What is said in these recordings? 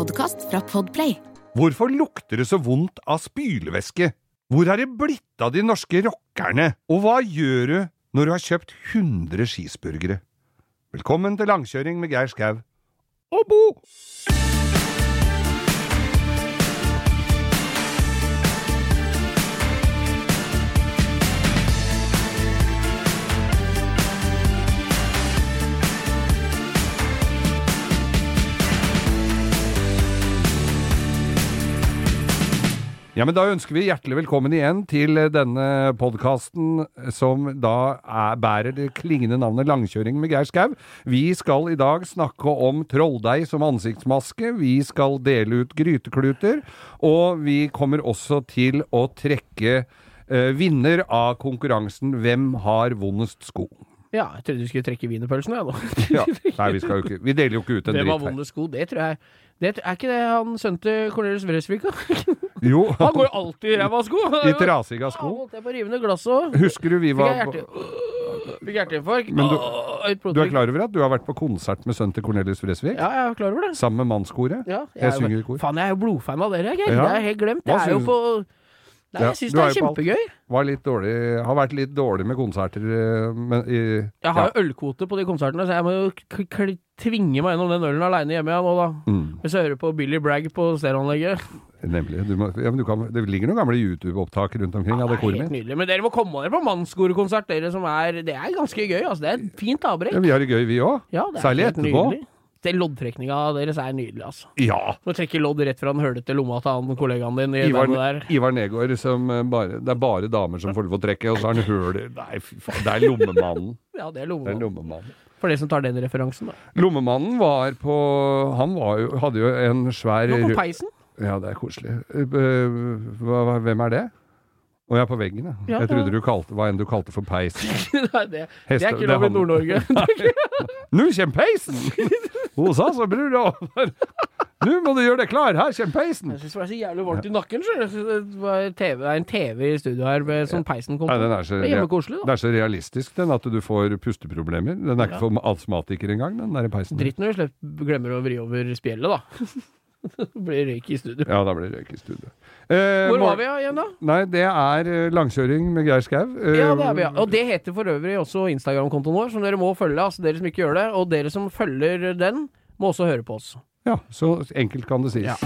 podkast fra Podplay. Hvorfor lukter det så vondt av spylevæske? Hvor er det blitt av de norske rockerne? Og hva gjør du når du har kjøpt 100 skisburgere? Velkommen til langkjøring med Geir Skau og Bo! Ja, men Da ønsker vi hjertelig velkommen igjen til denne podkasten som da er, bærer det klingende navnet Langkjøring med Geir Skau. Vi skal i dag snakke om trolldeig som ansiktsmaske, vi skal dele ut grytekluter, og vi kommer også til å trekke eh, vinner av konkurransen Hvem har vondest sko? Ja, jeg trodde du skulle trekke wienerpølsen, jeg. Ja, Nei, vi, skal jo ikke, vi deler jo ikke ut en Hvem har vondest sko? Det tror jeg det, Er ikke det han sønnen til Cornelius Vresvik, da? Jo, Han går jo alltid i ræva sko! i trasige Ja, sko. holdt jeg på å rive ned glasset òg. Husker du vi Fikk jeg var. Fikk hjerteinfarkt. Men du- Du er klar over at du har vært på konsert med sønnen til Cornelius Fresvik? Ja, jeg er klar over det. Sammen med mannskoret? Ja, Jeg synger i kor. Faen, jeg er jo blodfan av dere, Geir. Ja. Det er helt glemt. Hva Det er jo på Nei, jeg syns ja, det er kjempegøy. Var litt dårlig, har vært litt dårlig med konserter eh, men i, Jeg har jo ølkvote på de konsertene, så jeg må jo tvinge meg gjennom den ølen aleine hjemme igjen nå, da. mm, Hvis jeg hører på Billy Bragg på stereoanlegget. Nemlig. Du må, ja, kan, det ligger noen gamle YouTube-opptak rundt omkring av det det er helt mitt. nydelig. Men dere må komme dere på mannskorekonsert, dere som er Det er ganske gøy, altså. Det er et fint avbrekk. Ja, vi har det gøy, vi òg. Ja, Særlig etterpå. nydelig. Det Loddtrekninga deres er nydelig, altså. Ja. Du trekker lodd rett fra den hølete lomma til han kollegaen din i Ivar, der. Ivar Negård, som eh, bare Det er bare damer som får lov å trekke, og så har han høl Nei, fy faen. Det er lommemannen. Ja, det er Det er lommemannen. For de som tar den referansen, da. Lommemannen var på Han var jo, hadde jo en svær Nå på peisen. Ja, det er koselig. Eh, eh, hvem er det? Å, er på veggen, ja. Ja, Jeg trodde ja. du kalte hva enn du kalte for peisen. Nei, det, det er ikke det lov i Nord-Norge. Nå kommer peisen! Hos oss og bror over. Nå må du gjøre deg klar, her kommer peisen! Jeg syns det var så jævlig varmt i nakken. sjøl. det det er en TV i studio her med sånn peisen kom på. den er så, Det er hjemmekoselig, det er så realistisk den at du får pusteproblemer. Den er ikke for astmatikere engang, den der peisen. Dritt når du slipper, glemmer å vri over spjeldet, da. da blir røyk i studio. Ja, da blir det røyk i studio. Eh, Hvor var vi igjen, da? Nei, det er eh, langkjøring med Geir Skau. Eh, Ja, det er vi, ja. Og det heter for øvrig også Instagram-kontoen vår, som dere må følge. Altså dere som ikke gjør det. Og dere som følger den, må også høre på oss. ja, så enkelt kan det sies. Ja.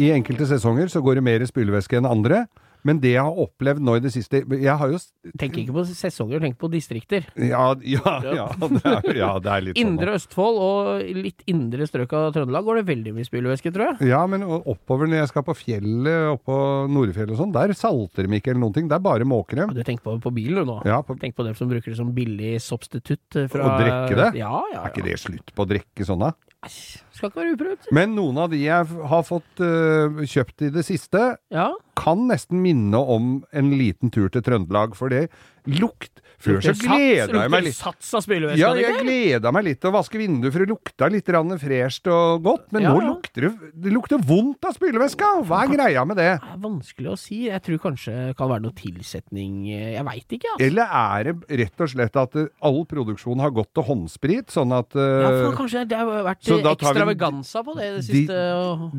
I enkelte sesonger så går det mer i spylevæske enn andre, men det jeg har opplevd nå i det siste Jeg har jo Tenk ikke på sesonger, tenk på distrikter. Ja, ja, ja, det er, ja, det er litt sånn. Indre Østfold og litt indre strøk av Trøndelag går det veldig mye spylevæske, tror jeg. Ja, men oppover når jeg skal på fjellet, oppå Nordfjellet og sånn, der salter de ikke eller noen ting. Det er bare måker Ja. Du tenker på, på bilen du nå. Ja, på, Tenk på dem som bruker det som billig substitutt eh, fra Å drikke det? Ja, ja, er ikke det slutt på å drikke sånn, Æsj, Skal ikke være uprøvd. Men noen av de jeg har fått uh, kjøpt i det siste, Ja. kan nesten minne om en liten tur til Trøndelag, for det lukt Før så gleda jeg meg litt. Sats av spylevæske. Ja, jeg gleda meg litt til å vaske vinduet, for det lukta litt fresht og godt. Men Ja, nå lukter det Det lukter vondt av spylevæska! Hva er greia med det? Det er vanskelig å si. Jeg tror kanskje det kan være noe tilsetning eh, Jeg veit ikke, altså. Eller er det rett og slett at eh, all produksjon har gått til håndsprit, sånn at uh, Ja, for kanskje det har vært ekstravaganza på det i det siste. og-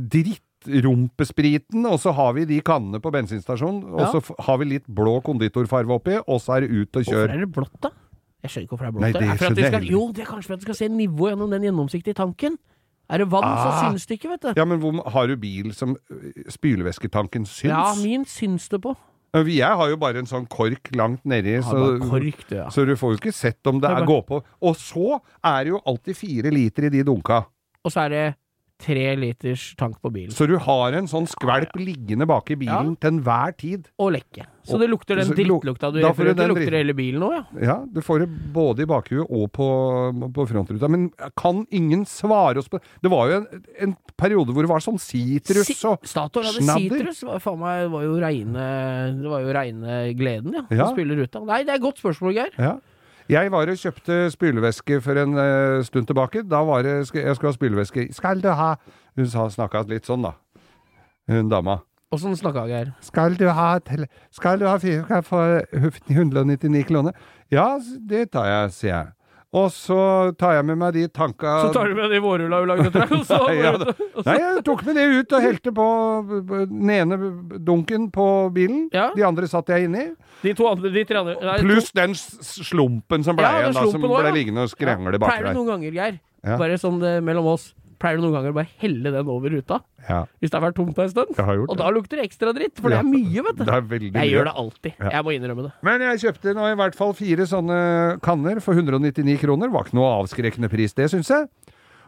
drittrumpespriten, og så har vi de kannene på bensinstasjonen, og Ja. så har vi litt blå konditorfarve oppi, og så er det ut og Hvorfor er det blått, da? Jeg skjønner ikke hvorfor det er blått. Nei, det er det skal, jo, det er kanskje for at du skal se nivået gjennom den gjennomsiktige tanken. Er det vann, så Ah. syns det ikke, vet du. Ja, men hvor, har du bil som øh, spylevæsketanken syns? Ja, min syns det på. Jeg har jo bare en sånn kork langt nedi, Ja, så, kork, du, ja. så du får jo ikke sett om det Det er bare- går på. Og så er det jo alltid fire liter i de dunka. Og så er det tre liters tank på bilen. Så du har en sånn skvelp liggende bak i bilen til enhver tid. Og lekke. Så det lukter den drittlukta du gjør Det Lukter hele bilen òg, ja. Ja, du får det både i bakhuet og på, på frontruta. Men kan ingen svare oss på Det var jo en, en periode hvor det var sånn sitrus Si- og Statoil hadde snadder. sitrus. Faen meg det var jo reine Det var jo reine gleden, ja. Ja. Å spille ruta. Nei, det er et godt spørsmål, Geir. Ja. Jeg var og kjøpte spylevæske for en uh, stund tilbake. Da var det Jeg skulle ha spylevæske. Skal du ha Hun snakka litt sånn, da. Hun dama. Åssen snakka Geir? Skal du ha, tele skal du ha fire for 199 kroner? Ja, det tar jeg, sier jeg. Og så tar jeg med meg de tanka Så tar du med de vårrulla du lagde og så Nei, ja, Nei, jeg tok med det ut og helte på den ene dunken på bilen. Ja. De andre satt jeg inni. De to andre, de tre andre Pluss den slumpen som ble Ja, igjen, da, som ble ja. liggende og skrangle ja. baki Pleier du noen ganger, Geir, Ja. bare sånn det, mellom oss, pleier du noen ganger bare helle den over ruta? Ja, Hvis det har vært tomt en stund? jeg har gjort Og da lukter det ekstra dritt, for det er mye, vet du. Det Jeg mye. gjør det alltid. Jeg må innrømme det. Men jeg kjøpte nå i hvert fall fire sånne kanner for 199 kroner. Var ikke noe avskrekkende pris, det syns jeg.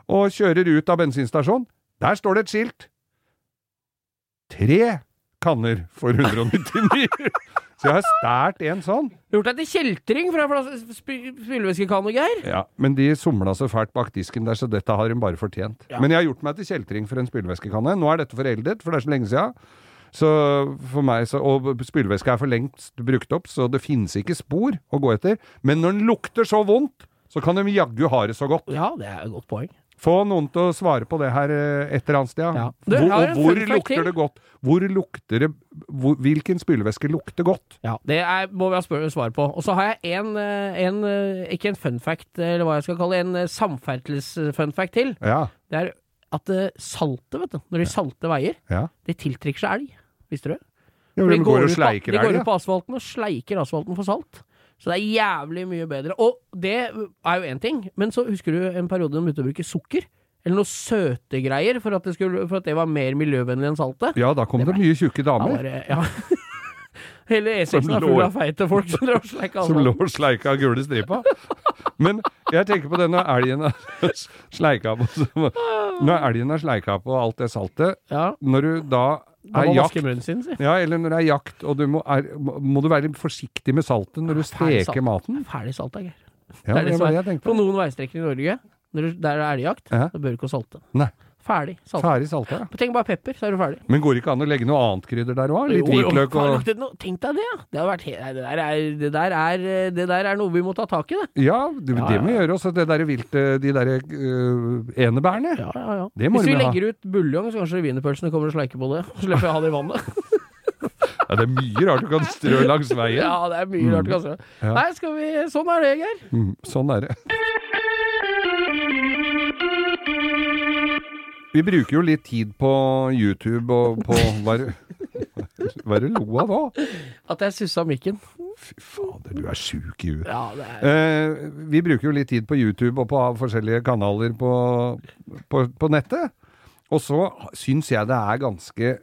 Og kjører ut av bensinstasjonen. Der står det et skilt. Tre kanner for 199. Så jeg har stært en sånn. Gjort deg til kjeltring fra flas- sp- Geir. Ja, Men de somla så fælt bak disken der, så dette har hun bare fortjent. Ja. Men jeg har gjort meg til kjeltring for en spylevæskekanne. Nå er dette foreldet, for det er så lenge siden. Så for meg så, Og spylevæske er for lengst brukt opp, så det finnes ikke spor å gå etter. Men når den lukter så vondt, så kan de jaggu ha det så godt. Ja, det er et godt poeng. Få noen til å svare på det her eh, et eller annet sted. Ja. Du, Hvor, og hvor lukter det godt? Hvor lukter det hvor, Hvilken spylevæske lukter godt? Ja, Det er, må vi ha spør svar på. Og så har jeg en, eh, en eh, ikke en fun fact, eller hva jeg skal kalle det, en samferdsels-fun fact til. Ja. Det er at saltet, vet du, når de salter veier, ja. det tiltrekker seg elg. Visste du det? ja de, de går ut på- De går ut ja. på asfalten og sleiker asfalten for salt. Så det er jævlig mye bedre. Og det er jo én ting, men så husker du en periode de begynte å bruke sukker? Eller noe søte greier, for at det, skulle, for at det var mer miljøvennlig enn saltet? Ja, da kom det mye tjukke damer. Ja, bare, ja. Hele E6 er full av feite folk som lå og sleika gule stripa. Men jeg tenker på det når elgen er sleika på Når elgen er sleika på alt det saltet, Ja, når du da er jakt sin, si. ja, eller når det er jakt, og du må, er, må du være forsiktig med saltet når du steker salt. maten. Ferdig salt, Geir. Ja, det er det det som er- På noen veistrekninger i Norge, når du, der er elgjakt, Ja. da bør du ikke salte. Nei. Ferdig salta. Ferdig salta, ja. Tenk bare pepper, så er du ferdig. Men går det ikke an å legge noe annet krydder der òg? Litt hvitløk og Tenk deg det, ja. Det, har vært he- det, der er, det, der er, det der er noe vi må ta tak i, det. Ja, det, Ja, det ja, må ja. gjøre også det derre vilte De derre uh, enebærene. Ja, ja, ja. Det må Hvis vi legger ha. ut buljong, så kanskje wienerpølsene kommer og sleiker på det. Så slipper jeg å ha det i vannet. Ja, det er mye rart du kan strø langs veien. Ja, det er mye rart, du kan strø. Ja. Nei, skal vi Sånn er det, Geir. Mm, sånn er det. Vi bruker jo litt tid på YouTube og på Hva er det er lo av da? At jeg sussa mikken. Fy fader, du er sjuk i huet. Ja, det er Eh, vi bruker jo litt tid på YouTube og på forskjellige kanaler på, på, på nettet. Og så syns jeg det er ganske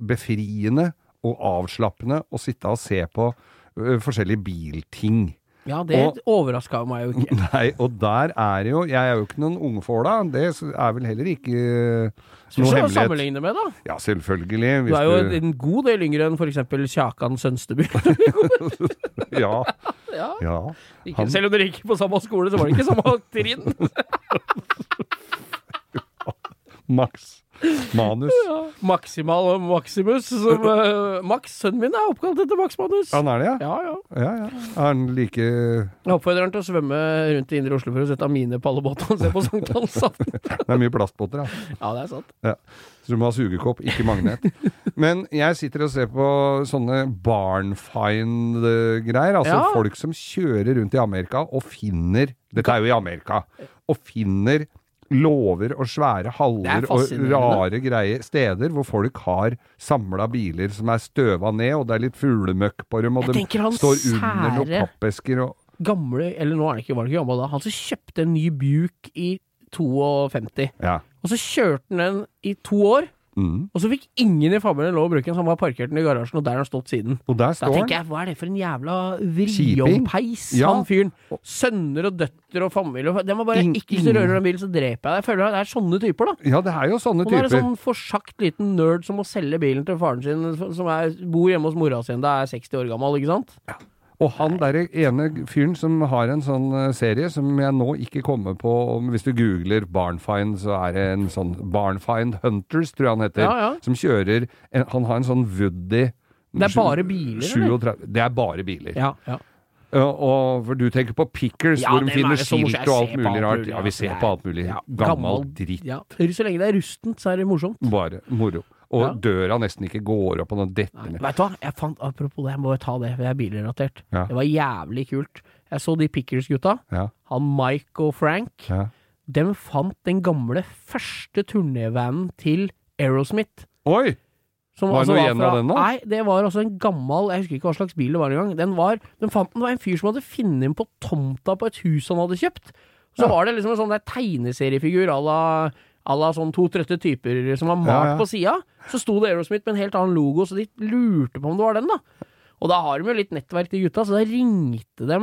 befriende og avslappende å sitte og se på uh, forskjellige bilting. Ja, det Og- overraska meg jo ikke. Nei, og der er jo Jeg er jo ikke noen ungfåla. Det er vel heller ikke ø, noe hemmelighet. Du sammenligne med, da. Ja, selvfølgelig. Du er jo du, en god del yngre enn f.eks. Kjakan Sønsteby. ja, ja. ja. Ikke, Han- selv om dere gikk på samme skole, så var det ikke samme trinn. Max. Manus. Maximal og Maximus. Som, uh, Max, sønnen min, er oppkalt etter Max Manus. Han er det, ja? Ja, ja. Ja, ja. Er han like Jeg oppfordrer han til å svømme rundt i indre Oslo for å sette mine på alle båtene og se på sankthansaften. Det er mye plastbåter, ja. Ja, det er sant. Så du må ha sugekopp, ikke magnet. Men jeg sitter og ser på sånne barnfind-greier. Altså Ja. folk som kjører rundt i Amerika og finner Dette er jo i Amerika. Og finner låver og svære haller er og rare greier. Steder hvor folk har samla biler som er støva ned, og det er litt fuglemøkk på dem, og de står under noen pappesker og Gamle, eller nå er det ikke, var det ikke gammel da, han som kjøpte en ny Buick i 52. Ja. Og så kjørte han den i to år, Mm. og så fikk ingen i familien lov å bruke den, så han var parkert den i garasjen, og der har han stått siden. Og der Da tenker jeg, hva er det for en jævla vriompeis, Ja. han fyren. Sønner og døtter og familie. og- Den var bare In ikke hvis du rører den bilen, så dreper jeg deg. Jeg føler at det er sånne typer, da. Ja, det er jo sånne Og nå er det sånn forsagt liten nerd som må selge bilen til faren sin, som er, bor hjemme hos mora si da er 60 år gammel, ikke sant? Og han derre ene fyren som har en sånn eh, serie som jeg nå ikke kommer på om Hvis du googler Barnfind, så er det en sånn Barnfind Hunters, tror jeg han heter. Ja, ja. Som kjører en, Han har en sånn Woody Det er bare biler, eller? Det er bare biler. Ja, ja. Og for du tenker på Pickers, Ja, hvor de er finner silt skilt og alt mulig rart. Ja, vi ser er- på alt mulig. Ja, Gammel gammel- dritt. Ja, så lenge det er rustent, så er det morsomt. Bare moro. Og Ja. døra nesten ikke går opp, og den detter ned. Vet du hva, jeg fant, apropos det, jeg må ta det, for jeg er bilrelatert. Ja. Det var jævlig kult. Jeg så de Pickers-gutta, Ja, han Mike og Frank. ja. De fant den gamle første turnévanen til Aerosmith. Oi! Som Var det altså noe igjen av den da? Nei, det var altså en gammel Jeg husker ikke hva slags bil det var engang. Den var, den fant den, det var en fyr som hadde funnet den på tomta på et hus han hadde kjøpt. Så Ja. var det liksom en sånn der tegneseriefigur à la à la sånn to trøtte typer som var malt Ja, ja. på sida. Så sto det Aerosmith med en helt annen logo, så de lurte på om det var den, da. Og da har de jo litt nettverk, de gutta, så da ringte de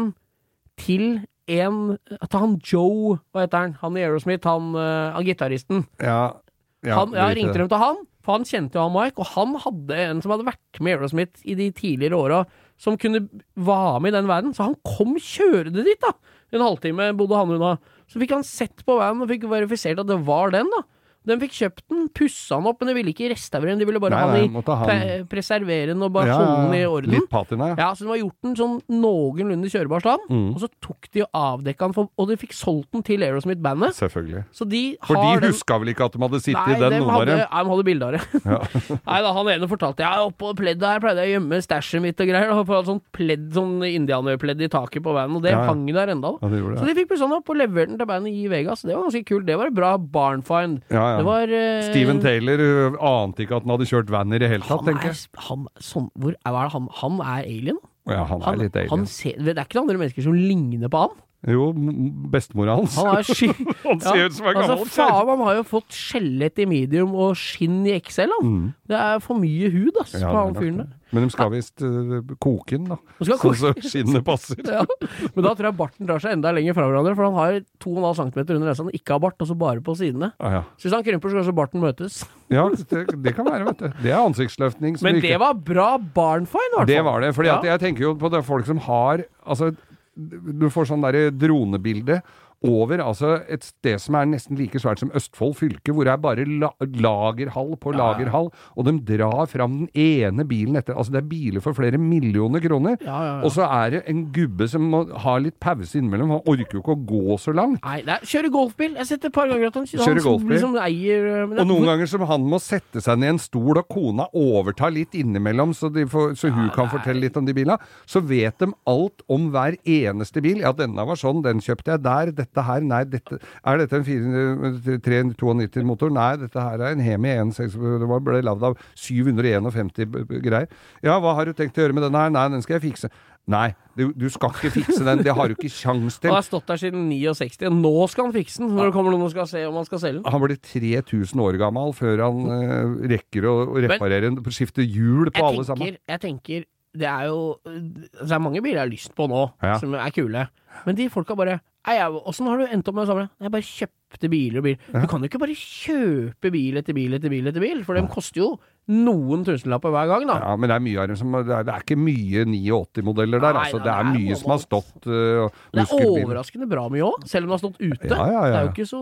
til en Til han Joe, hva heter han? Han i Aerosmith, han, eh, han gitaristen. Ja, ja, han, ja, ringte dem til han, for han kjente jo han Mike, og han hadde en som hadde vært med Aerosmith i de tidligere åra, som kunne være med i den verden, så han kom kjørende dit, da. En halvtime bodde han unna. Så fikk han sett på vanen og fikk verifisert at det var den, da. De fikk kjøpt den, pussa den opp, men de ville ikke restaurere den, de ville bare Nei, ha nei, den i ha pre preservere den og bare Ja, holde den i orden. Litt patina, ja. Ja, så de har gjort den sånn noenlunde kjørbar stand, Mm. og så tok de og avdekka den, for, og de fikk solgt den til Aerosmith-bandet. Selvfølgelig. Så de For de huska vel ikke at de hadde sittet Nei, i den, noen år? nei, de hadde bilde av det. Nei da, han ene fortalte Ja, oppå pleddet her pleide jeg å gjemme stæsjet mitt og greier. Og på sånn pledd, sånn indianerpledd i taket på vanen, og det Ja, hang der enda. Ja, de Så de fikk pussa den opp og levert den til bandet i Vegas. Det var ganske kult. Det var et bra barnfind. Ja, ja. Det var uh, Steven Taylor uh, ante ikke at han hadde kjørt van i det hele tatt, tenker er, jeg. han, hvor, er han, han er alien? Ja, han er Han, litt alien. ser, det er ikke noen andre mennesker som ligner på han. Jo, bestemora hans. Han er sky... Han ser ut som en altså, gammel faen, han har jo fått skjelett i medium og skinn i XL, han. Mm. Det er for mye hud, ass, Ja, på han fyren der. Men de skal visst uh, koke den, da. Sånn koke. Så skinnet passer. Ja. Men da tror jeg barten drar seg enda lenger fra hverandre, for han har 2,5 cm under nesa han ikke har bart, og så bare på sidene. Ah, ja. Så hvis han krymper, så skal kanskje barten møtes. ja, det, det kan være, vet du. Det er ansiktsløftning. Men ikke- det var bra barnfine, i hvert fall. Det var det. For Ja. jeg tenker jo på det folk som har Altså, du får sånn derre dronebilde over altså et sted som er nesten like svært som Østfold fylke, hvor det er bare la lagerhall på lagerhall, og de drar fram den ene bilen etter Altså, det er biler for flere millioner kroner. Ja, ja, ja. Og så er det en gubbe som må ha litt pause innimellom. Han orker jo ikke å gå så langt. Nei, det er, kjøre golfbil. Jeg har sett et par ganger at han, han golfbil. liksom eier men det- Og noen ganger som han må sette seg ned i en stol, og kona overtar litt innimellom, så, de får, så hun kan fortelle litt om de bilene, så vet de alt om hver eneste bil. Ja, denne var sånn, den kjøpte jeg der. Dette her, nei, dette Er dette en 392-motor? Nei, dette her er en Hemi 1.6, det ble lagd av 751 b- b- greier. Ja, hva har du tenkt å gjøre med den her? Nei, den skal jeg fikse. Nei, du, du skal ikke fikse den, det har du ikke kjangs til. Han har stått der siden 69, nå skal han fikse den. Når det kommer noen og skal se om han skal selge den. Han blir 3000 år gammel før han eh, rekker å, reparere den, skifte hjul på Jeg alle sammen. jeg tenker Det er jo altså, Det er mange biler jeg har lyst på nå, Ja. som er kule. Men de folka bare «Ei, jeg- Åssen har du endt opp med det samme? Jeg bare kjøpte biler og bil. Du kan jo ikke bare kjøpe bil etter bil etter bil etter bil, for de koster jo noen tusenlapper hver gang, da. Ja, men det er mye av dem som Det er, det er ikke mye 89-modeller der, Nei, altså. nei, Det er er mye som har stått uh, Det er overraskende bra mye òg, selv om det har stått ute. Ja, ja, Det er jo ikke så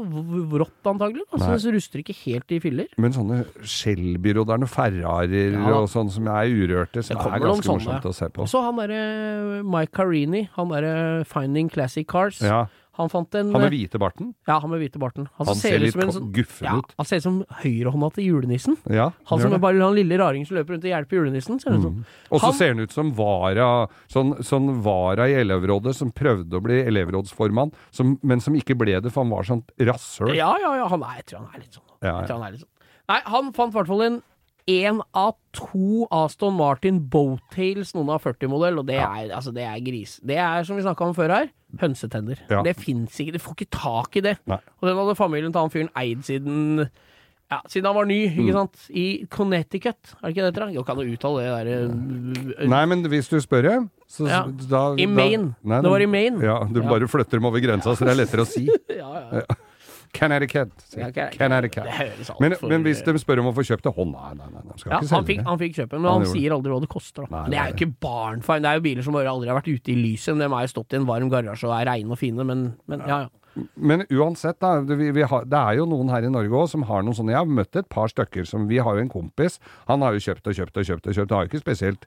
vrått, antagelig. Altså, det ruster ikke helt i filler. Men sånne Shelbyer og er Ferrarier og sånn som er urørte, som er ganske morsomt å se på. Og så han derre Mike Carini, han derre Finding Classic Cars. Ja, Han fant en Han med hvite barten. Ja, han med hvite barten. Han, Han ser, ser litt som sånn- guffen ja, ut. Han ser ut som høyrehånda til julenissen. Ja, Han som er bare han lille raringen som løper rundt og hjelper julenissen, ser det ut som. Og så ser han ut som vara, sånn, sånn vara i elevrådet som prøvde å bli elevrådsformann, som, men som ikke ble det, for han var sånn rasshøl. Ja, ja, ja. Han er, jeg tror han er litt sånn. Ja, ja. Han litt sånn. Nei, han fant i hvert fall en én av to Aston Martin Boattails noen av 40-modell, og det er, altså, det er gris. Det er, som vi snakka om før her, hønsetenner. Ja. Det fins ikke. Du får ikke tak i det. Nei. Og den hadde familien til han fyren eid siden ja, siden han var ny, Mm. ikke sant? I Connecticut, er det ikke det heter? Jo, kan du uttale det derre Nei, men hvis du spør, jeg, så Ja. da I Maine. Nei, Det var i Maine. Ja, du Ja. bare flytter dem over grensa, så det er lettere å si. Ja, ja. Connecticut. Connecticut. Alt Men, men hvis de spør om å få kjøpt det Å, nei, nei, nei, de skal Ja, ikke han fikk, det. han fikk kjøpe men Han han, sier aldri hva det koster. Nei, det er jo ikke barnfine. Det er jo biler som bare aldri har vært ute i lyset. De har jo stått i en varm garasje og er reine og fine, men, men ja, ja. Men uansett, da. Vi, vi har, det er jo noen her i Norge òg som har noen sånne Jeg har møtt et par stykker som Vi har jo en kompis. Han har jo kjøpt og kjøpt og kjøpt og kjøpt. Har jo ikke spesielt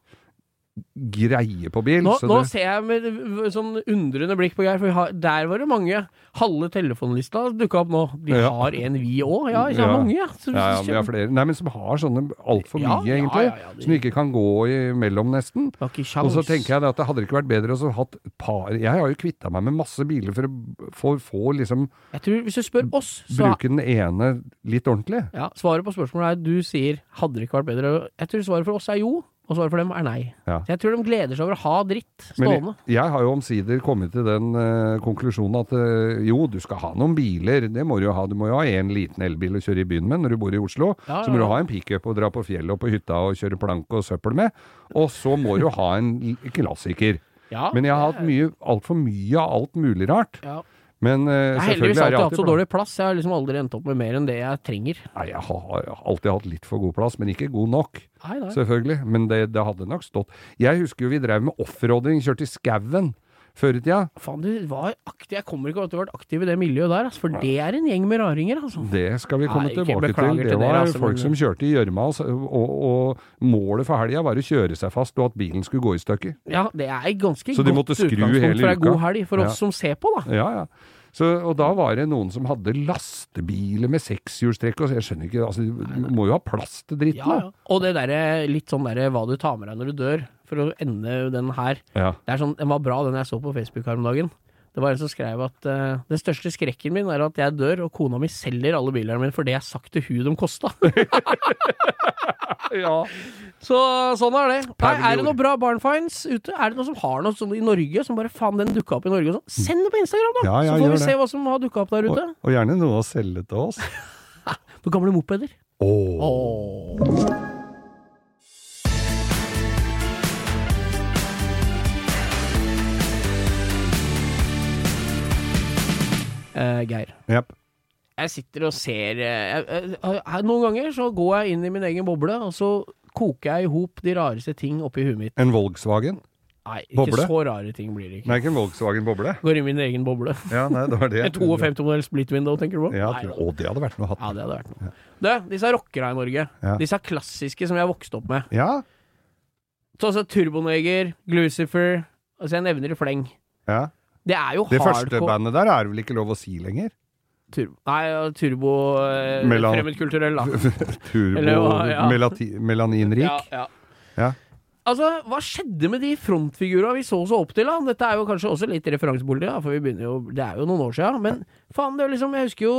greie på bil. Nå, så nå det, ser jeg med sånn undrende blikk på Geir, for har, der var det mange. Halve telefonlista dukka opp nå. De Ja. har en, vi òg. Ja, ikke Ja. mange, ja. Så- ja, ja, vi har flere. Nei, men som har sånne altfor mye, egentlig. det- Som ikke kan gå imellom, nesten. Og så tenker jeg at det hadde ikke vært bedre å hatt par Jeg har jo kvitta meg med masse biler for å få, få liksom Jeg tror, Hvis du spør oss, så bruke den ene litt ordentlig. ja, Svaret på spørsmålet er du sier 'hadde det ikke vært bedre'? Jeg tror svaret for oss er jo, og svaret for dem er nei. Ja. Så jeg tror de gleder seg over å ha dritt stående. jeg, jeg har jo omsider kommet til den uh, konklusjonen at uh, jo, du skal ha noen biler. Det må du jo ha. Du må jo ha en liten elbil å kjøre i byen med når du bor i Oslo. Ja, Så må du ha en pickup og dra på fjellet og på hytta og kjøre planke og søppel med. Og så må du ha en klassiker. Ja, Men jeg har hatt mye, altfor mye av alt mulig rart. ja. Men uh, Jeg har heldigvis er alltid hatt så dårlig plass. Jeg har liksom aldri endt opp med mer enn det jeg trenger. Nei, jeg har alltid hatt litt for god plass, men ikke god nok. Nei, nei. Selvfølgelig. Men det, det hadde nok stått. Jeg husker jo vi drev med offroading, kjørte i skauen før i tida. Faen, du var aktiv. Jeg kommer ikke til å ha vært aktiv i det miljøet der, altså, for det er en gjeng med raringer, altså. Det skal vi komme Nei, tilbake til. Det dere, var altså, folk men- som kjørte i gjørma, og, og, og målet for helga var å kjøre seg fast, og at bilen skulle gå i stykker. Ja, det er ganske Så de godt utgangspunkt for ei god helg, for Ja. oss som ser på, da. Ja, ja. Så, og da var det noen som hadde lastebiler med sekshjulstrekk, og jeg skjønner ikke altså, Du må jo ha plass til dritten, Ja, ja. Og det derre litt sånn derre hva du tar med deg når du dør, for å ende den her. Ja. Det er sånn, Den var bra, den jeg så på Facebook her om dagen. Det var en som skrev at uh, den største skrekken min er at jeg dør, og kona mi selger alle bilene mine for det jeg sagt til hun de kosta. ja. Så sånn er det. Nei, er det noe bra barnfinds ute? Er det noe som har noe sånn i Norge, som bare faen, den dukka opp i Norge og sånn? Send det på Instagram, da! Ja, ja, så får vi se hva som har dukka opp der ute. og gjerne noe å selge til oss. På gamle mopeder. Oh. Åh. Eh, Geir. Yep. Jeg sitter og ser eh, jeg, jeg, jeg, Noen ganger så går jeg inn i min egen boble, og så koker jeg i hop de rareste ting oppi huet mitt. En Volkswagen? Nei, ikke Boble? så rare ting blir det ikke. Nei, ikke en Volkswagen-boble. Går inn i min egen boble. Ja, nei, det var det. En 52-modell split window, tenker du på? Ja, Nei, Å, det hadde vært noe Hatt. Ja, det hadde vært noe. Du, disse rockera i Norge. Ja. Disse klassiske som jeg vokste opp med. Ja, Så altså Turboneger, Glucifer Altså jeg nevner i fleng. ja. Det er jo Det første bandet der er vel ikke lov å si lenger? turbo, Nei, turbo eh, Melan- Fremmedkulturell, da. Turbo Eller ja. melaninrik? Ja, ja. Ja. Altså, hva skjedde med de frontfigurene vi så så opp til? da? Dette er jo kanskje også litt referansebolde, ja, for vi begynner jo Det er jo noen år siden. Men faen, det er liksom Jeg husker jo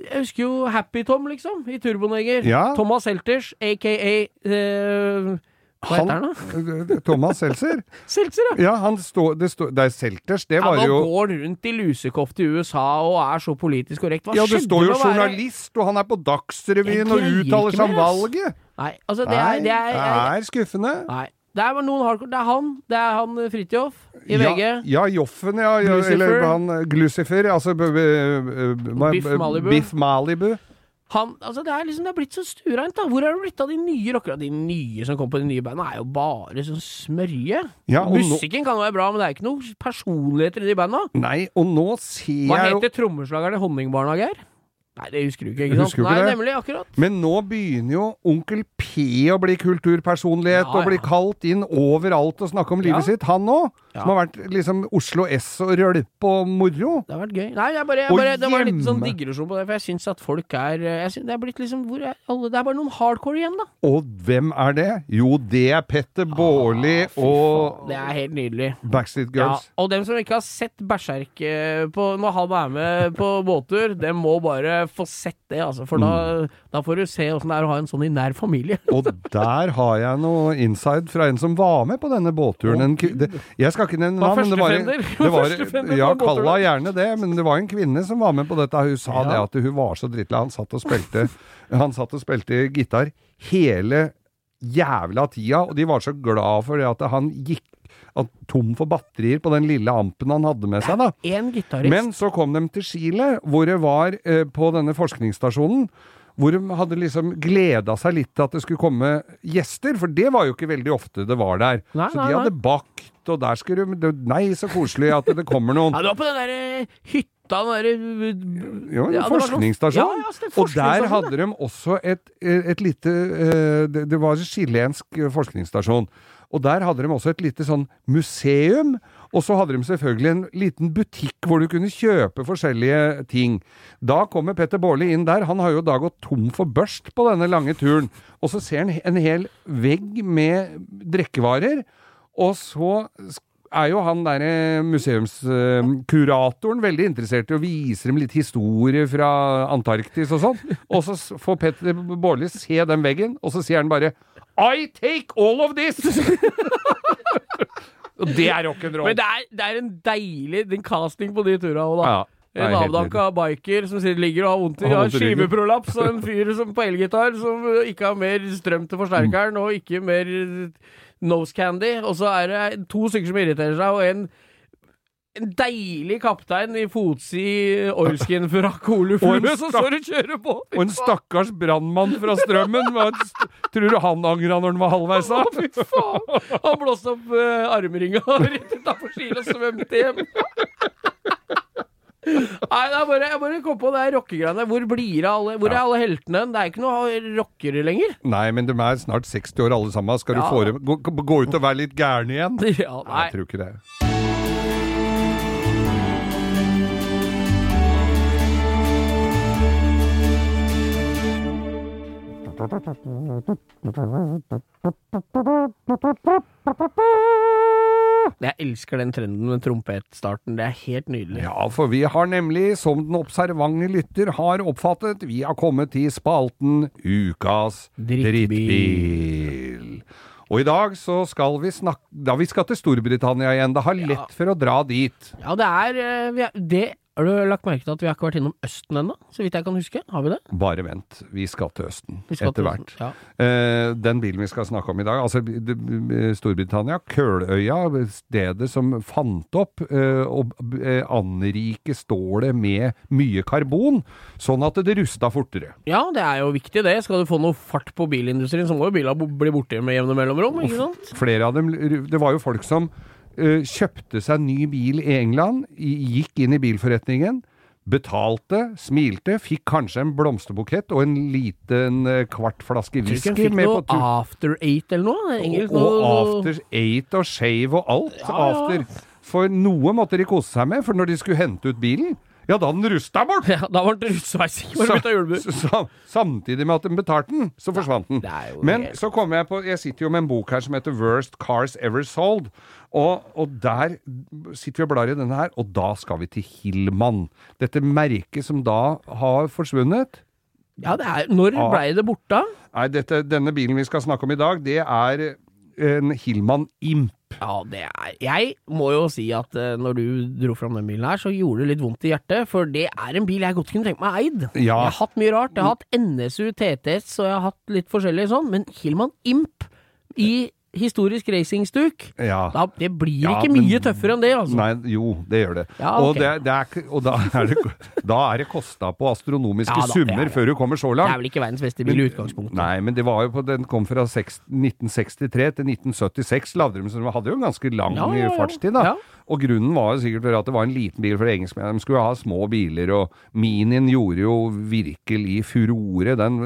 jeg husker jo Happy Tom, liksom, i Turboneger. Ja. Thomas Helters, aka eh, Hva heter han, da? Thomas Seltzer? Seltzer, ja! Ja, han står det, stå, det er Selters, det Ja, var jo Han går rundt i lusekofte i USA og er så politisk korrekt. Hva Ja, det står jo være- journalist, og han er på Dagsrevyen og uttaler seg om valget! Nei, altså, det er, det er, det er skuffende. Nei. Det er hardcore. Det er han. Det er han eh, Fridtjof i VG. Ja, ja Joffen, ja. Glucifer. eller han eh, Glucifer. Altså b, b, Biff Malibu. Biff Malibu. Han, altså det er liksom Det er blitt så stuereint, da. Hvor er det blitt av de nye rockerne? De nye som kom på de nye bandene, er jo bare sånn smørje. Ja, Musikken nå- kan jo være bra, men det er ikke noe personligheter i de banda. Nei, og nå ser Hva jeg jo heter trommeslageren i Honningbarna, Geir? Nei, det husker du ikke, ikke sant? Nei, det? nemlig. Akkurat. Men nå begynner jo Onkel P å bli kulturpersonlighet Ja, og bli ja. kalt inn overalt og snakke om livet sitt, han òg. Ja. Som har vært liksom Oslo S og rølp og moro. Det har vært gøy. Nei, jeg bare, jeg bare, det var litt sånn digresjon på det, for jeg syns at folk er jeg synes, Det er blitt liksom hvor er alle, Det er bare noen hardcore igjen, da. Og hvem er det? Jo, det er Petter Baarli ah, og Det er helt nydelig. Backstreet Ja, og dem som ikke har sett Berserk eh, på, når han er med på båttur, dem må bare få sett det, altså. For da, Mm. da får du se åssen det er å ha en sånn i nær familie. Og der har jeg noe inside fra en som var med på denne båtturen. En, det, jeg skal ikke nevne navn, men det var, det var Ja, kalla gjerne det, men det var en kvinne som var med på dette. Hun sa Ja. det at hun var så drittlei. Han satt og spilte Han satt og spilte gitar hele jævla tida, og de var så glad for det at han gikk tom for batterier på den lille ampen han hadde med seg, da. Men så kom de til Chile, hvor det var eh, på denne forskningsstasjonen. Hvor de hadde liksom gleda seg litt til at det skulle komme gjester, for det var jo ikke veldig ofte det var der. Nei, så nei, de hadde nei. bakt, og der skulle de Nei, så koselig at det kommer noen. Ja, det var på den derre hytta, den derre Jo, en Ja, forskningsstasjon. Ja, ja, er og der hadde de også et, et lite eh, det, var en chilensk eh, forskningsstasjon. Og der hadde de også et lite sånn museum. Og så hadde de selvfølgelig en liten butikk hvor du kunne kjøpe forskjellige ting. Da kommer Petter Baarli inn der. Han har jo da gått tom for børst på denne lange turen. Og så ser han en hel vegg med drikkevarer. Og så er jo han derre museumskuratoren veldig interessert i å vise dem litt historie fra Antarktis og sånn. Og så får Petter Baarli se den veggen, og så sier han bare I take all of this! og det er rock'n'roll. Men det er, det er en deilig den casting på de turene òg, da. Ja, En avdanka biker som ligger og har vondt i, Har ryggen. skiveprolaps, og en fyr som på elgitar som ikke har mer strøm til forsterkeren, og ikke mer nose candy. Og så er det to stykker som irriterer seg, og en en deilig kaptein i fotsid oilskin-frakk oluflue som står og kjører på! Og en stakkars brannmann fra Strømmen. Tror du han angra når han var halvveis av? fy faen! Han blåste opp uh, armringa rett utafor Kiel og svømte hjem. Nei, det er bare, jeg bare kom på det rockegreiene. Hvor blir det alle Hvor er alle heltene? Det er ikke noe rockere lenger. Nei, men de er snart 60 år alle sammen. Skal du Ja. få gå, gå ut og være litt gærne igjen? Ja, nei. jeg tror ikke det. Jeg elsker den trenden med trompetstarten. Det er helt nydelig. Ja, for vi har nemlig, som den observante lytter har oppfattet, vi har kommet til spalten Ukas Drittbil. drittbil. Og i dag så skal vi snakke Da vi skal til Storbritannia igjen. Det har lett for å dra dit. Ja, det er, eh, det, Har du lagt merke til at vi har ikke vært innom Østen ennå? Så vidt jeg kan huske. Har vi det? Bare vent, vi skal til Østen skal etter til hvert. Østen, Ja. Eh, den bilen vi skal snakke om i dag, altså Storbritannia, Køløya, stedet som fant opp eh, og eh, anrike stålet med mye karbon, sånn at det rusta fortere. ja, det er jo viktig det. Skal du få noe fart på bilindustrien, så må jo bilene bli borte med jevne mellomrom, ikke sant? Flere av dem Det var jo folk som kjøpte seg ny bil i England, gikk inn i bilforretningen. Betalte, smilte, fikk kanskje en blomsterbukett og en liten eh, kvart flaske whisky fikk med på noe. After Eight eller noe? Engelsk, Og, og after eight og shave og alt Ja, ja. For noe måtte de kose seg med, for når de skulle hente ut bilen, ja da den rusta bort! Ja, da var. Så- så- samtidig med at den betalte den, så forsvant den. Men så kommer jeg på Jeg sitter jo med en bok her som heter 'Worst Cars Ever Sold'. Og, og der sitter vi og blar i denne her, og da skal vi til Hillman. Dette merket som da har forsvunnet. Ja, det er Når Ja. blei det borte? Nei, dette, denne bilen vi skal snakke om i dag, det er en Hillman Imp. Ja, det er Jeg må jo si at eh, når du dro fram den bilen her, så gjorde det litt vondt i hjertet. For det er en bil jeg godt kunne tenkt meg eid. Ja. Jeg har hatt mye rart. Jeg har hatt NSU, TTS, og jeg har hatt litt forskjellig sånn. Men Hillman Imp i historisk racingstuk, Ja. da, det blir Ja, ikke men- mye tøffere enn det, altså. Nei, jo, det gjør det. Ja, og, ok. det, det er, og da er det, da er det kosta på astronomiske Ja da, er summer før du kommer så langt. Det er vel ikke verdens beste bil i utgangspunktet. Nei, men det var jo på, den kom fra 6, 1963 til 1976, Lavdrum, så de hadde jo en ganske lang fartstid. da. Og grunnen var jo sikkert at det var en liten bil for engelskmennene. De skulle ha små biler, og Minien gjorde jo virkelig furore. Den,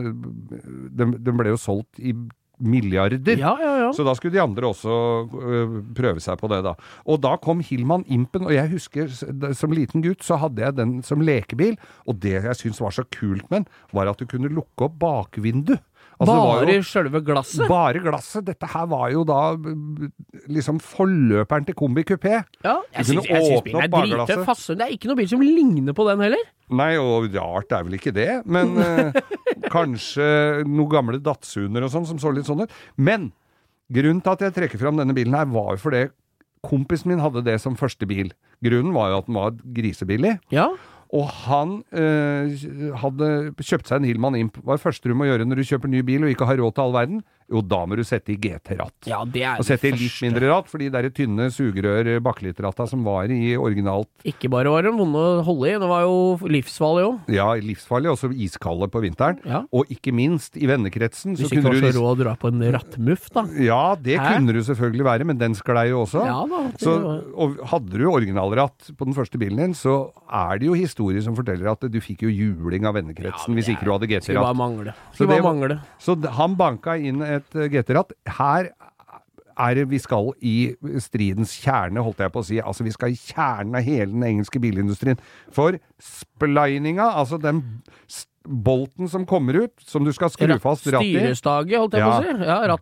den, den ble jo solgt i milliarder. Ja, ja, ja. Så da skulle de andre også øh, prøve seg på det, da. Og da kom Hillman Impen, og jeg husker som liten gutt så hadde jeg den som lekebil, og det jeg syntes var så kult med den, var at du kunne lukke opp bakvindu. Altså, Bare sjølve glasset? bare glasset. Dette her var jo da liksom forløperen til kombi kupé. Ja, jeg syns, bilen er drittøff. Fasse, Det er ikke noe bil som ligner på den heller. Nei, og rart er vel ikke det, men eh, kanskje noen gamle Datsuner og sånn som så litt sånn ut. Men grunnen til at jeg trekker fram denne bilen her, var jo fordi kompisen min hadde det som første bil. Grunnen var jo at den var grisebillig. Ja. Og han øh, hadde kjøpt seg en Hillman Imp. Hva er det første du må gjøre når du kjøper ny bil og ikke har råd til all verden? Jo, da må du sette i GT-ratt. ja, det er Og sette i litt første. mindre ratt, for de der tynne sugerør bakelitratta som var i originalt Ikke bare var de vonde å holde i, det var jo livsfarlig òg. Ja, livsfarlig, også iskalde på vinteren. Ja. Og ikke minst i vennekretsen. Hvis så ikke kunne du du var så råd å dra på en rattmuff, da. Ja, det Hæ? kunne du selvfølgelig være, men den sklei jo også. Ja da. Så, og hadde du originalratt på den første bilen din, så er det jo historier som forteller at du fikk jo juling av vennekretsen Ja, hvis ikke du hadde Skulle bare GT-ratt. mangle. Så Skulle bare mangle. Så d- han banka inn et eh, GT-ratt. Her er vi skal i stridens kjerne, holdt jeg på å si. Altså, vi skal i kjernen av hele den engelske bilindustrien. For splininga, altså den bolten som kommer ut, som du skal skru fast rattet i Styrestaget, holdt jeg på å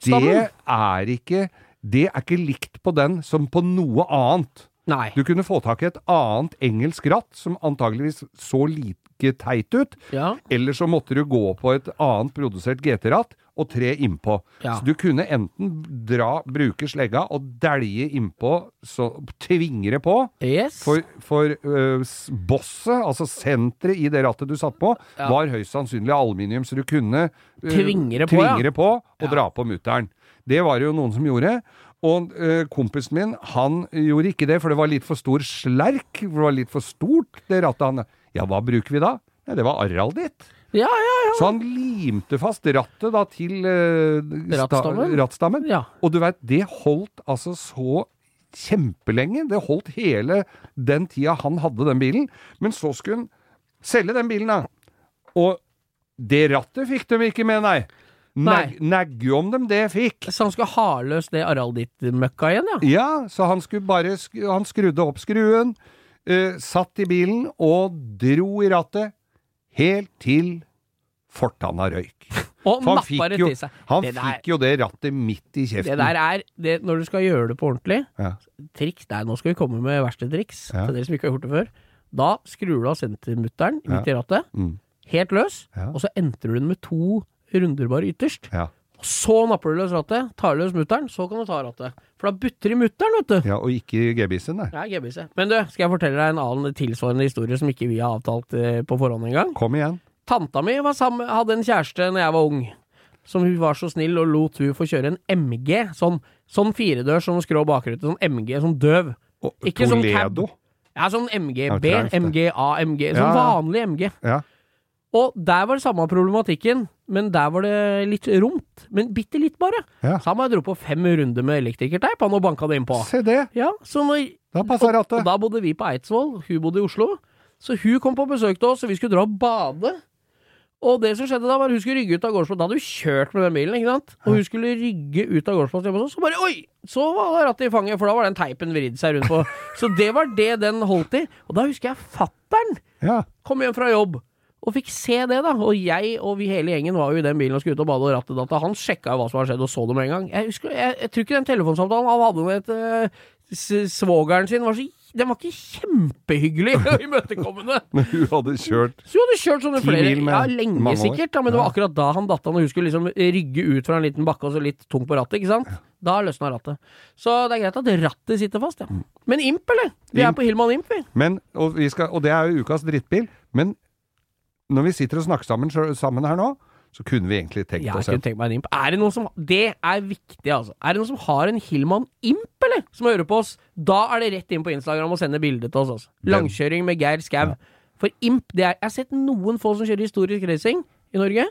si. Ja, det er ikke Det er ikke likt på den som på noe annet. Nei. Du kunne få tak i et annet engelsk ratt som antageligvis så like teit ut, Ja. eller så måtte du gå på et annet produsert GT-ratt og tre innpå. Ja. Så du kunne enten dra, bruke slegga og dælje innpå, så tvinge det på. Yes. For, for uh, bosset, altså senteret i det rattet du satt på, Ja. var høyst sannsynlig aluminium, så du kunne uh, Tvinge det på, tvinge ja. på og Ja. dra på mutteren. Det var det jo noen som gjorde. Og øh, kompisen min, han gjorde ikke det, for det var litt for stor slerk. For det var litt for stort, det rattet han Ja, hva bruker vi da? Ja, det var Arald ditt. Ja, ja, ja. Så han limte fast rattet da til sta- Rattstammen? rattstammen. ja. Og du veit, det holdt altså så kjempelenge. Det holdt hele den tida han hadde den bilen. Men så skulle han selge den bilen, da. Og det rattet fikk de ikke med, nei. Nei. Nagge om dem, det fikk. Så han skulle ha løs det Aralditt-møkka igjen, ja? Ja, så han skulle bare Han skrudde opp skruen, eh, satt i bilen og dro i rattet helt til fortanna røyk. Og han nappa det til seg. han Det der- fikk jo det rattet midt i kjeften. Det der er det, Når du skal gjøre det på ordentlig Ja. Triks der, Nå skal vi komme med verste triks Ja. til dere som ikke har gjort det før. Da skrur du av sentermutteren midt i rattet, Mm. helt løs, Ja. og så entrer du den med to runder bare ytterst. Så napper du løs rattet, tar løs mutteren, så kan du ta rattet. For da butter i mutteren, vet du. ja, og ikke gebisen, nei. Ja, GBC. Men du, skal jeg fortelle deg en annen tilsvarende historie som ikke vi har avtalt eh, på forhånd engang? Kom igjen. Tanta mi var sammen, hadde en kjæreste når jeg var ung, som hun var så snill og lot hun få kjøre en MG, sånn, sånn firedørs sånn skrå bakrute, sånn MG, sånn døv. Og Ikke sånn Toledo. Ja, sånn MGB, Ja, traust, det. MGA, MG, sånn Ja, ja. vanlig MG. Ja. Og der var det samme problematikken, men der var det litt romt. Men bitte litt, bare. Ja. Så han dro på fem runder med elektrikerteip, han, og banka det innpå. Se det. Ja, så når Da passer og, rattet. og da bodde vi på Eidsvoll, hun bodde i Oslo. Så hun kom på besøk til oss, og vi skulle dra og bade. Og det som skjedde da, var at hun skulle rygge ut av gårdsplass. Da hadde hun kjørt med den bilen, ikke sant. Og hun skulle rygge ut av gårdsplass hjemme hos oss, så bare oi! Så var rattet i fanget, for da var den teipen vridd seg rundt på. Så det var det den holdt i. Og da husker jeg fattern Ja. kom hjem fra jobb. Og fikk se det, da. Og jeg og vi hele gjengen var jo i den bilen og skulle ut og bade, og rattet datt. Han sjekka hva som hadde skjedd, og så det med en gang. Jeg, husker, jeg, jeg tror ikke den telefonsamtalen han hadde med et, eh, svogeren sin, var så Den var ikke kjempehyggelig og imøtekommende. Men hun hadde kjørt Så hun hadde kjørt sånne flere Ja, lenge sikkert, da, men det var akkurat da han datt av når hun skulle liksom rygge ut fra en liten bakke og så litt tungt på rattet, ikke sant? Da løsna rattet. Så det er greit at rattet sitter fast, ja. Men Imp, eller? Vi er Mm. På Hillman Imp, vi. Men, og, vi skal, og det er jo ukas drittbil. Men når vi sitter og snakker sammen, sammen her nå, så kunne vi egentlig tenkt Jeg oss en. tenkt meg en imp. Er det noen som Det er viktig, altså. Er det noen som har en Hillman imp, eller? Som hører på oss? Da er det rett inn på Instagram og sende bilde til oss, altså. Langkjøring med Geir Skau. For imp, det er Jeg har sett noen få som kjører historisk racing i Norge,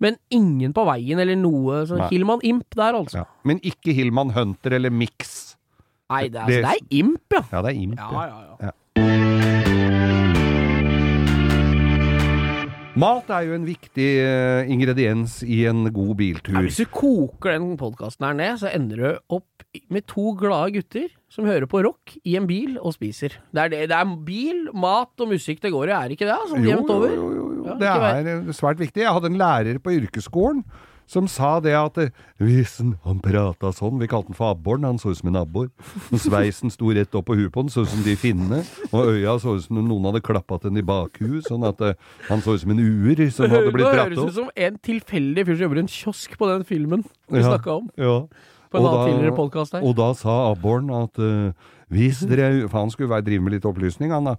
men ingen på veien eller noe. Så Nei. Hillman imp der, altså. Ja. Men ikke Hillman Hunter eller Mix. Nei, det er, Det- det er imp, ja. Ja, det er Imp. Ja, ja. ja, ja. Mat er jo en viktig eh, ingrediens i en god biltur. Ja, hvis du koker den podkasten her ned, så ender du opp med to glade gutter som hører på rock i en bil og spiser. Det er, det, det er bil, mat og musikk det går i, er ikke det? Sånn Jo, jevnt over? Jo, jo, jo. Ja, det er svært viktig. Jeg hadde en lærer på yrkesskolen som sa det at Visen, han, prata sånn, vi kalte han for abboren, han så ut som en abbor. Sveisen sto rett opp på huet på han, så ut som de finnene. Og øya så ut som noen hadde klappa den i bakhuet, sånn at eh, han så ut som en uer som hadde blitt dratt Det dratt høres ut som en tilfeldig fyr som jobber i en kiosk på den filmen vi Ja. snakka om. Ja. På en Og annen da- tidligere podcast her. Og da sa abboren at uh, hvis dere For han skulle være, drive med litt opplysning, han da.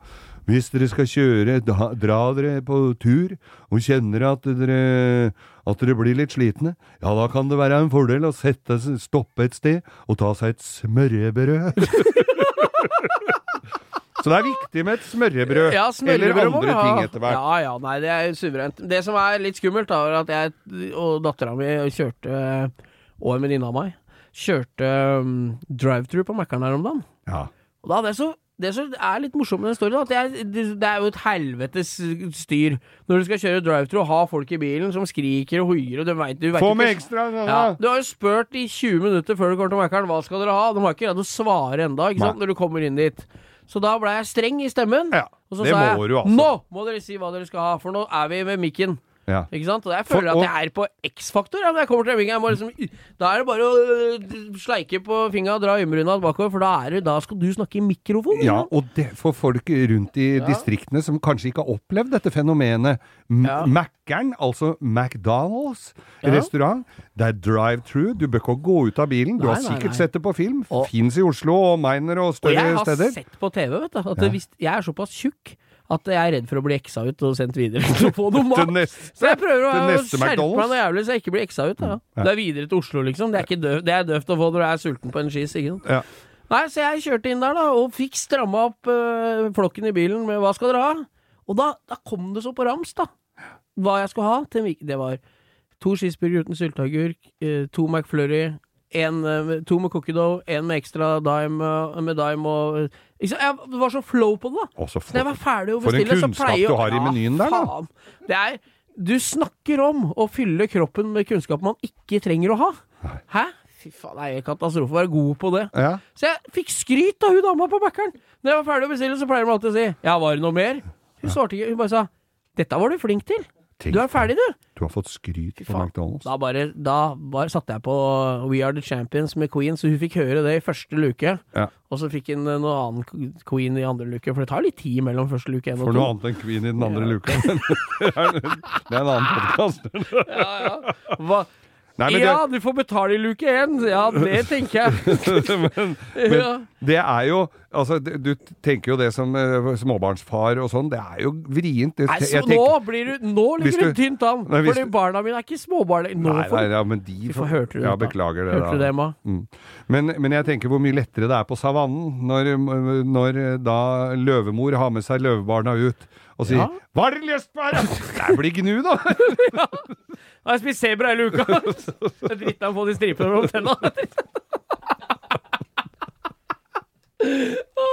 Hvis dere skal kjøre, da, dra dere på tur og kjenner at dere, at dere blir litt slitne, ja da kan det være en fordel å sette, stoppe et sted og ta seg et smørrebrød. Så det er viktig med et smørrebrød. Ja, smørrebrød eller andre ting etter hvert. Ja, ja, nei, det er suverent. Det som er litt skummelt, da, er at jeg og dattera mi kjørte, og en venninne av meg, kjørte um, drive-through på Mækkern her om dagen. Ja. Og da hadde jeg så det som er litt morsomt med den storyen, at det er, det, er jo et helvetes styr. Når du skal kjøre drive-thru og ha folk i bilen som skriker og hoier og du vet, du vet Få med ekstra! Ja. ja. Du har jo spurt i 20 minutter før du går til Mækkern hva skal dere ha. De har ikke greid å svare Nei. når du kommer inn dit. Så da ble jeg streng i stemmen. Ja, og så sa jeg altså. nå må dere si hva dere skal ha, for nå er vi med mikken. Ja. Ikke sant? Og jeg føler at jeg er på X-faktor. Ja, når jeg kommer til må liksom, da er det bare å øh, sleike på fingra og dra øyenbryna bakover, for da, er det, da skal du snakke i mikrofon. Ja, og det for folk rundt i Ja. distriktene som kanskje ikke har opplevd dette fenomenet. M- Ja. Mækkern, altså McDonald's restaurant, det er drive-through. Du bør ikke gå ut av bilen. Du Nei, har sikkert nei. sett det på film. Fins i Oslo og Miner og større steder. Og jeg har steder. sett på TV, vet du, at hvis, jeg er såpass tjukk at jeg er redd for å bli eksa ut og sendt videre. Neste, Så jeg prøver å skjerpe meg noe jævlig så jeg ikke blir eksa ut. Da. Ja. Det er videre til Oslo, liksom. Det er, ikke døv, det er døvt å få når du er sulten på en skis. Ja. Nei, så jeg kjørte inn der, da, og fikk stramma opp øh, flokken i bilen med 'hva skal dere ha?' Og da, da kom det så på rams, da. Hva jeg skulle ha. Til, det var to cheeseburger uten sylteagurk, øh, to McFlurry, en, øh, to med cookie dough, en med ekstra dime, øh, med dime og jeg, Det var så flow på det, da. For, når jeg var ferdig å For en bestille, så kunnskap pleier du har i menyen der, da. faen. Det er Du snakker om å fylle kroppen med kunnskap man ikke trenger å ha. Hæ? Fy faen, det er en katastrofe å være god på det. Ja. Så jeg fikk skryt av hun dama på Mækkern. Når jeg var ferdig å bestille, så pleier de alltid å si 'ja, var det noe mer?' Hun svarte ikke, hun bare sa 'dette var du flink til'. Tenk Du er ferdig, du. Du har fått skryt på. McDonald's. Da bare, da bare satte jeg på We Are The Champions med Queen, så hun fikk høre det i første luke. Ja. Og så fikk hun eh, noe annen Queen i andre luke, for det tar litt tid mellom første luke og For noe annet enn Queen i den andre luka. det er en annen podkast. Ja, ja. Hva? Nei, ja, ja, du får betale i luke én! Ja, det tenker jeg. men, men Ja. det er jo Altså, du tenker jo det som eh, småbarnsfar og sånn, det er jo vrient. Det, Nei, så jeg nå tenker- blir du Nå ligger du du- tynt an! Du- barna mine er ikke småbarn. Nå Nei, nei, ja, men de får hørte du Ja, det, beklager det. Hørte du det, Emma? Mm. Men, men jeg tenker hvor mye lettere det er på savannen når, når da løvemor har med seg løvebarna ut og sier Ja. 'Hva er det lyst på her?' da?» Det blir gnu, da! Jeg har spist sebra hele uka! Dritt av å få de stripene mellom tenna. Å,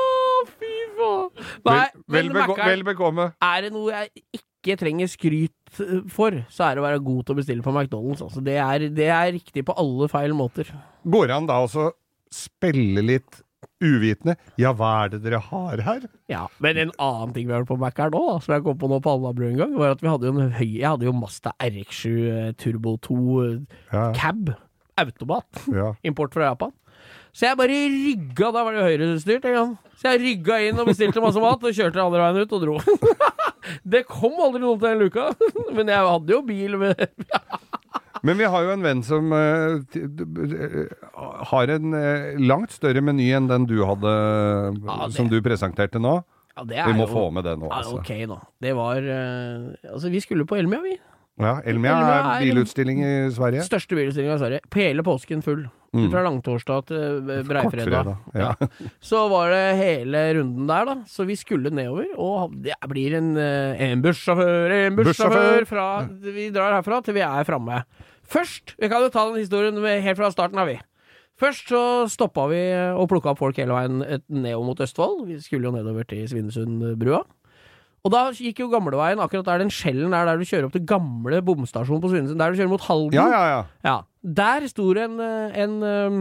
fy faen. Nei, vel, men vel bekomme. er det noe jeg ikke trenger skryt eh, for, så er det å være god til å bestille på McDonald's. Altså, det, er, det er riktig på alle feil måter. Går det an da også spille litt uvitende? Ja, hva er det dere har her? Ja, Men en annen ting vi har på Mac her nå, da, som jeg kom på nå på Alnabru en gang, var at vi hadde jo en høy Jeg hadde jo Mazda RX7 eh, Turbo 2 eh, Ja, cab. Automat. ja. Import fra Japan. Så jeg bare rygga Da var det jo høyrestyrt en gang. Så jeg rygga inn og bestilte masse mat, og kjørte andre veien ut og dro. det kom aldri noen til den luka, men jeg hadde jo bil med Men vi har jo en venn som eh, har en uh, langt større meny enn den du hadde, Ja, det- som du presenterte nå. ja, det Vi må jo- få med det nå, ja, altså. Ok, nå. Det var uh, Altså, vi skulle på Elmia, vi. Ja, Elmia Elmia er bilutstilling i Sverige. Største bilutstillinga i Sverige. På hele påsken full. Mm. Fra langtorsdag til eh, breifredag. Ja. Ja. Så var det hele runden der, da. Så vi skulle nedover. Og det blir en, eh, en bussjåfør, en bussjåfør fra Vi drar herfra til vi er framme. Først Vi kan jo ta den historien helt fra starten av, vi. Først så stoppa vi og plukka opp folk hele veien nedover mot Østfold. Vi skulle jo nedover til Svinesundbrua. Og da gikk jo gamleveien akkurat der den skjellen er der du kjører opp til gamle bomstasjonen på Svinesund. Der du kjører mot Halden. ja, ja, ja. Ja, der sto det en, eh, en um,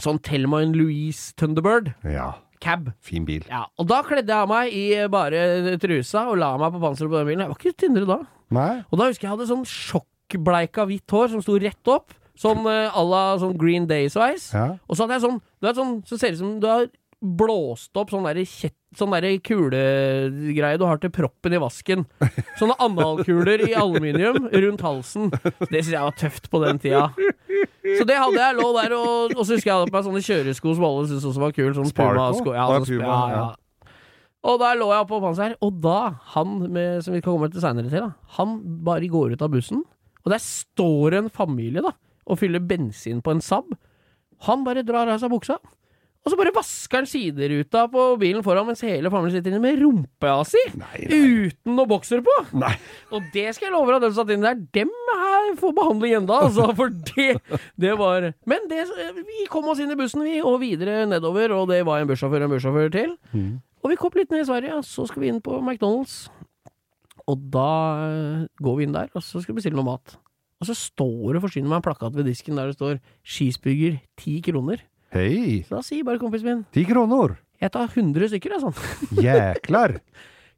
sånn Thelma Louise Thunderbird Ja, cab. fin bil. Ja, og da kledde jeg av meg i bare trusa og la meg på panseret på den bilen. Jeg var ikke tynnere da. Nei? Og da husker jeg jeg hadde sånn sjokkbleika hvitt hår som sto rett opp. Sånn eh, à la sånn Green Day-sveis. Ja. Og så hadde jeg sånn Du vet sånn Så ser det ut som du har blåst opp sånn derre kjett Sånn derre kulegreie du har til proppen i vasken. Sånne analkuler i aluminium rundt halsen. Det syns jeg var tøft på den tida. Så det hadde jeg. Lå der og, og så husker jeg hadde på meg sånne kjøresko som alle syntes også var kul. Sånn? Puma-sko. Ja, sånn, ja, ja. Og der lå jeg på panser, og da, han med, som vi skal komme til seinere til, da, han bare går ut av bussen, og der står en familie, da, og fyller bensin på en Saab. Han bare drar av seg buksa, Og så bare vasker han sideruta på bilen foran mens hele familien sitter inne med rumpa si! Nei, nei. Uten noe bokser på! Nei. Og det skal jeg love deg, dem som satt inne der, dem her får behandling enda, altså. For det, det var Men det, vi kom oss inn i bussen, vi, og videre nedover, og det var en bussjåfør og en bussjåfør til. Og vi kom litt ned i Sverige, og så skal vi inn på McDonald's. Og da eh, går vi inn der, og så skal vi bestille noe mat. Og så står det forsyner meg en plakat ved disken der det står skisbygger, 10 kroner'. Hei! Så da sier bare kompisen min Ti kroner! jeg tar 100 stykker, jeg, sånn. Jæklar!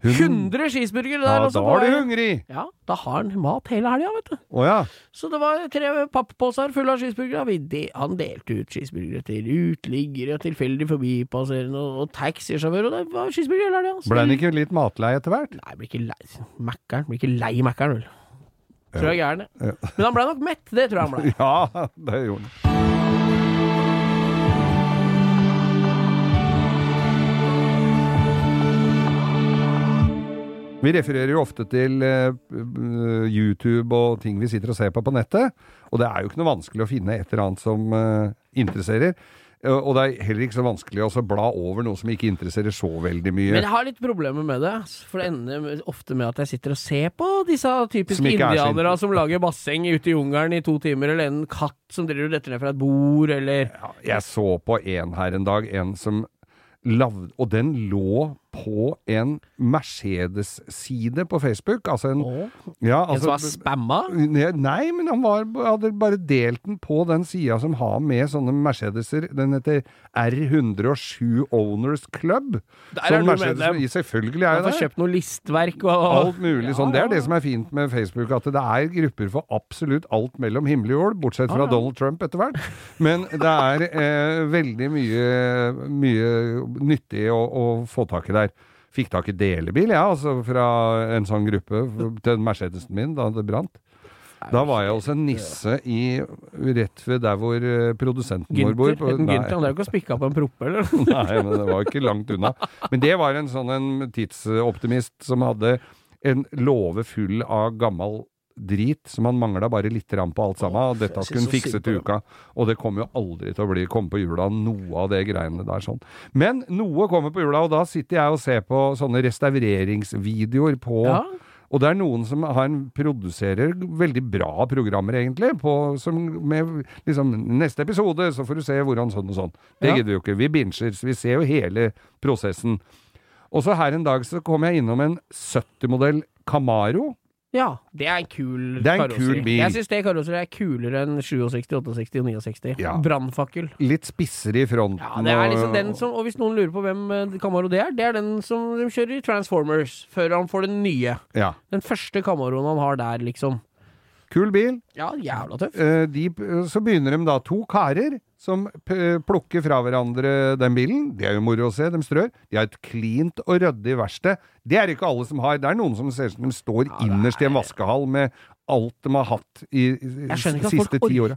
Hun- 100 skisburgere der, Ja, da på er du hungrig! Ja, da har han mat hele helga, vet du. Å ja. Så det var tre pappposer fulle av skisburgere. De, han delte ut skisburgere til uteliggere, tilfeldig forbipasserende og, og taxisjåfører, og det var skisburgere hele helga. Så Ble han ikke litt matlei etter hvert? Nei, blir ikke lei Mækkern. Blir ikke lei Mækkern, vel. Tror jeg er gæren, jeg. Men han ble nok mett, det tror jeg han ble. Ja, det gjorde han. Vi refererer jo ofte til eh, YouTube og ting vi sitter og ser på på nettet, og det er jo ikke noe vanskelig å finne et eller annet som eh, interesserer. Eh, Og det er heller ikke så vanskelig å bla over noe som ikke interesserer så veldig mye. Men jeg har litt problemer med det, for det ender ofte med at jeg sitter og ser på disse typiske er indianere som lager basseng ute i jungelen i to timer, eller en katt som driver og detter ned fra et bord, eller Ja, jeg så på en her en dag, en som lagde Og den lå på en Mercedes-side på Facebook. Altså en oh, ja, En som har var spamma? Nei, men han var, hadde bare delt den på den sida som har med sånne Mercedeser. Den heter R107 Owners Club. Der Sånn er du Mercedes- medlem. Selvfølgelig er jeg får det. kjøpt noe listverk og Alt mulig sånn. Det er det som er fint med Facebook, at det er grupper for absolutt alt mellom himmel og jord, bortsett fra ah, ja. Donald Trump etter hvert. Men det er eh, veldig mye, mye nyttig å, å få tak i der. Fikk tak i delebil, ja, altså fra en sånn gruppe til Mercedesen min da det brant. Da var jeg hos en nisse i, rett ved der hvor eh, produsenten vår bor. På-. Gynter, han drev ikke og spikka på en proppe, eller? Nei, men det var ikke langt unna. Men det var en sånn en tidsoptimist som hadde en låve full av gammel drit som han mangla bare litt grann på alt sammen, og dette skulle han fikse til uka. Og det kommer jo aldri til å bli komme på jula, noe av det greiene der sånn. Men noe kommer på jula, og da sitter jeg og ser på sånne restaureringsvideoer på Ja. og det er noen som har en, produserer veldig bra programmer, egentlig, på, som med liksom Neste episode, så får du se hvordan sånn og sånn. Det Ja. gidder vi jo ikke. Vi binger, så vi ser jo hele prosessen. Og så her en dag så kom jeg innom en 70-modell Camaro. Ja, det er en kul Det er en karosseri. kul bil. Jeg syns det karosseriet er kulere enn 67, 68 og 69. Ja. Brannfakkel. Litt spissere i fronten. Ja, det er liksom den som, og hvis noen lurer på hvem eh, Camaro det er, det er den som de kjører i Transformers, før han får den nye. Ja. Den første Camaroen han har der, liksom. Kul bil. Ja, jævla tøff. Eh, de, så begynner de da, to karer, som p- plukker fra hverandre den bilen. Det er jo moro å se, de strør. De har et klint og ryddig verksted. Det er det ikke alle som har. Det er noen som ser ut som de står Ja, innerst i en vaskehall med alt de har hatt i i siste ti åra.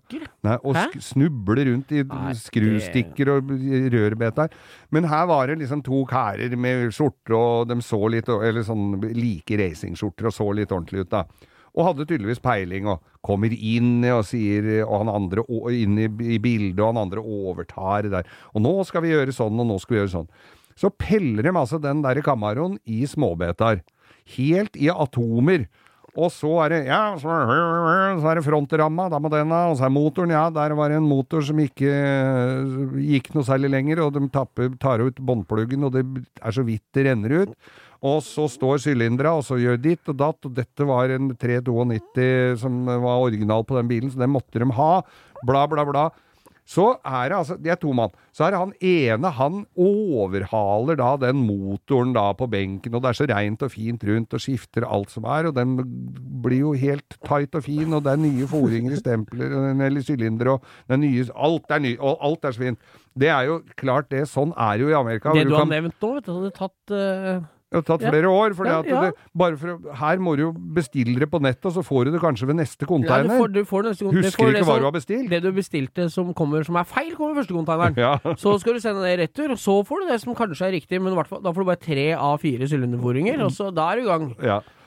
Og Hæ? snubler rundt i Nei, skrustikker og rørbet Men her var det liksom to kærer med skjorter, og de så litt Eller sånn like racingskjorter og så litt ordentlig ut, da. Og hadde tydeligvis peiling, og kommer inn og sier Og han andre inn i, i bildet, og han andre overtar det der. Og nå skal vi gjøre sånn, og nå skal vi gjøre sånn. Så peller de altså den der kamaroen i småbetar. Helt i atomer. Og så er det ja, så, er det frontramma, da må den av, Og så er motoren, ja, der var det en motor som ikke gikk noe særlig lenger, og de tapper, tar ut båndpluggen, og det er så vidt det renner ut. Og så står sylindera, og så gjør ditt og datt, og dette var en 392 som var original på den bilen, så den måtte de ha. Bla, bla, bla. Så er det altså De er to mann. Så er det han ene, han overhaler da den motoren da på benken, og det er så reint og fint rundt, og skifter alt som er, og den blir jo helt tight og fin, og det er nye foringer i stempler, eller sylindere, og det er nye Alt er ny, og alt er så fint. Det er jo klart det, sånn er det jo i Amerika. Det du, du har kan- nevnt nå, vet du, hadde tatt eh, det har tatt Ja. flere år, for Ja, ja. bare for her må du jo bestille det på nettet, og så får du det kanskje ved neste ja, du får, du får Husker får det ikke hva som- du har bestilt. Det du bestilte som kommer som er feil, kommer i første containeren. Ja. Så skal du sende det i retur, og så får du det som kanskje er riktig, men da får du bare tre av fire sylinderforinger, og så da er du i gang.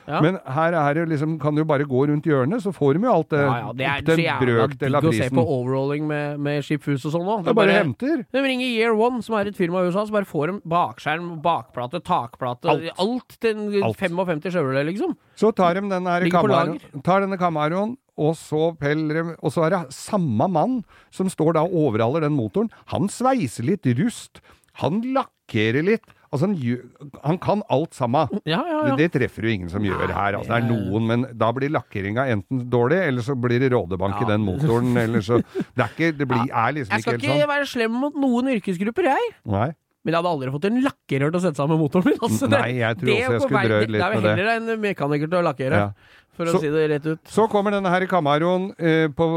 Ja. Men her er det liksom, kan du jo bare gå rundt hjørnet, så får de jo alt det Ja, ja, det er til en brøkdel av å se på overrolling med, med skipfus og sånn òg. Er bare henter. De ringer Year One, som er et firma i USA, så bare får de bakskjerm, bakplate, takplate Alt. Alt, til Alt. 55 Chevrolet, liksom. Så tar de den her Camaro, tar denne Camaroen, og så peller Og så er det samme mann som står da og overhaler den motoren. Han sveiser litt rust. Han lakkerer litt. Altså, han, han kan alt sammen. Ja, ja, ja. Det, det treffer jo ingen som gjør her. Altså, det er noen, men da blir lakkeringa enten dårlig, eller så blir det rådebank i den motoren, eller så Det er ikke Det blir, er liksom Jeg skal ikke helt ikke sånn. være slem mot noen yrkesgrupper, jeg. Nei. Men jeg hadde aldri fått en lakkerør til å sette sammen motoren min. Altså, det- Nei, jeg tror det også jeg skulle drøyd litt med Det Det er jo heller en mekaniker til å lakkere, Ja. For å si det rett ut. Så kommer denne her Camaroen eh, på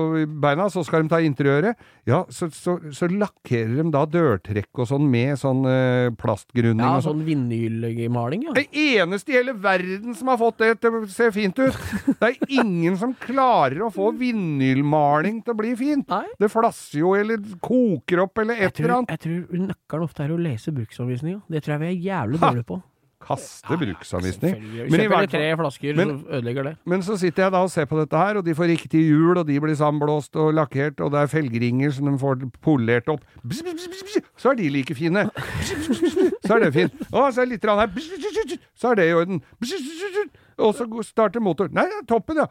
beina, så skal de ta interiøret. Ja, så, så, så lakkerer de da dørtrekk og sånn med sånn eh, plastgrunning Ja, sånn. sånn vinylmaling, ja. Det eneste i hele verden som har fått det til å se fint ut. Det er ingen som klarer å få vinylmaling til å bli fint. Nei. Det flasser jo, eller koker opp, eller et eller annet. jeg tror nøkkelen ofte er å lese bruksanvisninga. Det tror jeg vi er jævlig dårlige på. Kaste bruksanvisning. Men Kjøper tre flasker, Men- så ødelegger det. Men så sitter jeg da og ser på dette her, og de får riktig hjul, og de blir sammenblåst og lakkert, og det er felgringer som de får polert opp. Bzz, bzz, bzz. Så er de like fine. Så er det fint. Å, så er det litt her. Så er det i orden. Og så starter motor. Nei, toppen, ja.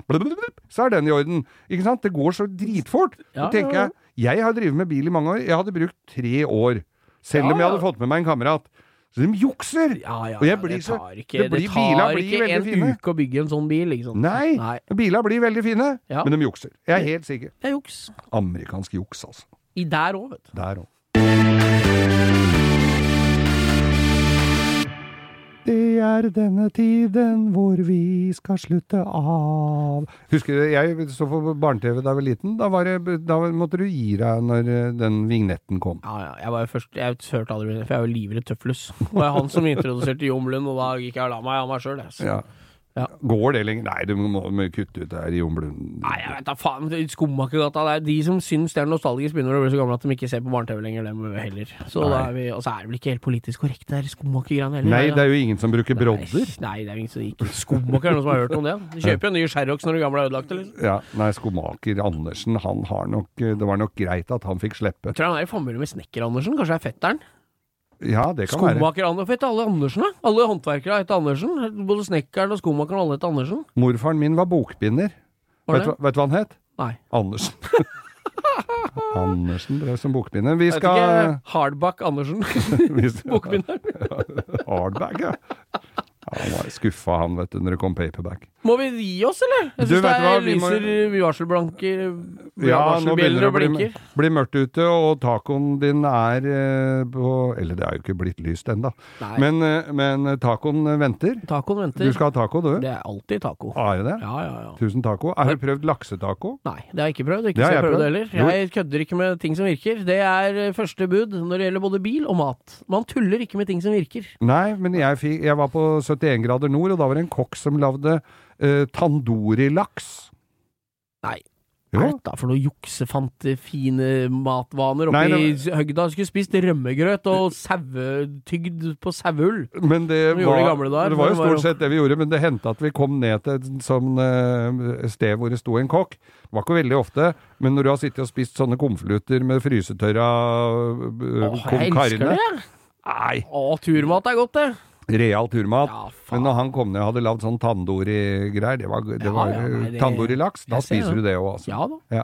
Så er den i orden. Ikke sant? Det går så dritfort. Ja, Så tenker ja, ja. jeg, jeg har drevet med bil i mange år. Jeg hadde brukt tre år. Selv om jeg hadde fått med meg en kamerat. Så de jukser! Ja, ja, Og jeg blir så- ikke, det blir- det tar blir ikke en fine. uke å bygge en sånn bil, liksom. Nei, Nei. Bila blir veldig fine, Ja. men de jukser. Jeg er helt sikker. Det er juks. Amerikansk juks, altså. I der òg, vet du. Der òg. Er denne tiden hvor vi skal slutte av Husker du, jeg så på barne-TV da jeg var liten. Da, var det, da måtte du gi deg når eh, den vignetten kom. Ja, ja. Jeg var jo først Jeg hørte aldri for jeg er jo livredd tøflus. Det var han som introduserte Jomlund, og da gikk jeg og la meg av meg sjøl, jeg. Ja. Ja. Går det lenger? Nei, du må, må kutte ut det her i Jon Blund. Nei, jeg vet da faen. Skomakergata. Det er de som syns det er nostalgisk, begynner å bli så gamle at de ikke ser på barne-TV lenger, dem heller. Så da er vi Og så er det vel ikke helt politisk korrekt, det der skomakergreiene heller. Nei, det er jo ingen som bruker brodder. Nei, det er ingen som ikke Skomaker er noen som har hørt om det? Du kjøper jo en ny Sherrox når du gamle er ødelagt, eller? Ja, nei, skomaker Andersen, han har nok Det var nok greit at han fikk slippe. Jeg tror han er i familie med Snekker-Andersen, kanskje det er fetteren? Ja, det kan være. Skomaker Andersen, alle Andersen, da? Alle håndverkere heter Andersen. Både snekkeren og skomakeren, alle heter Andersen. Morfaren min var bokbinder. Var Vet vet du hva han het? Nei. Andersen. Andersen drev som bokbinder. Vi skal Hardback Andersen. Bokbinderen. Hardback, ja. Ja, Han var skuffa, han, vet du, når det kom paperback. Må vi gi oss, eller? Jeg syns det er vi må- lyser varselblanker Ja, nå begynner det å bli, blinker. bli mørkt ute, og tacoen din er eh, på Eller det er jo ikke blitt lyst ennå, men, eh, men tacoen venter. tacoen venter. Du skal ha taco, du? Det er alltid taco. Er det det? Ja, ja, ja. Tusen taco. Har du prøvd laksetaco? Nei, det har jeg ikke prøvd. Ikke Det har jeg prøvd heller. Jeg kødder ikke med ting som virker. Det er eh, første bud når det gjelder både bil og mat. Man tuller ikke med ting som virker. Nei, men jeg, fikk, jeg var på 71 grader nord, og da var det en kokk som lagde uh, tandorilaks. Nei. Hva er dette for noe juksefante, fine matvaner Nei, i høgda? Skulle spist rømmegrøt og sauetygd på sauehull. Men det var, det, der, det var jo stort sett det vi gjorde, men det hendte at vi kom ned til et sånn eh, sted hvor det sto en kokk. Det var ikke veldig ofte, men når du har sittet og spist sånne konvolutter med frysetørra uh, Åh, jeg elsker det! Nei, Å, turmat er godt, det. Real turmat. Ja, Men når han kom ned og hadde lagd sånn tandoori-greier, det var, det Ja, var ja, nei, det- tandoori-laks, da spiser det. du det òg, altså. Ja da.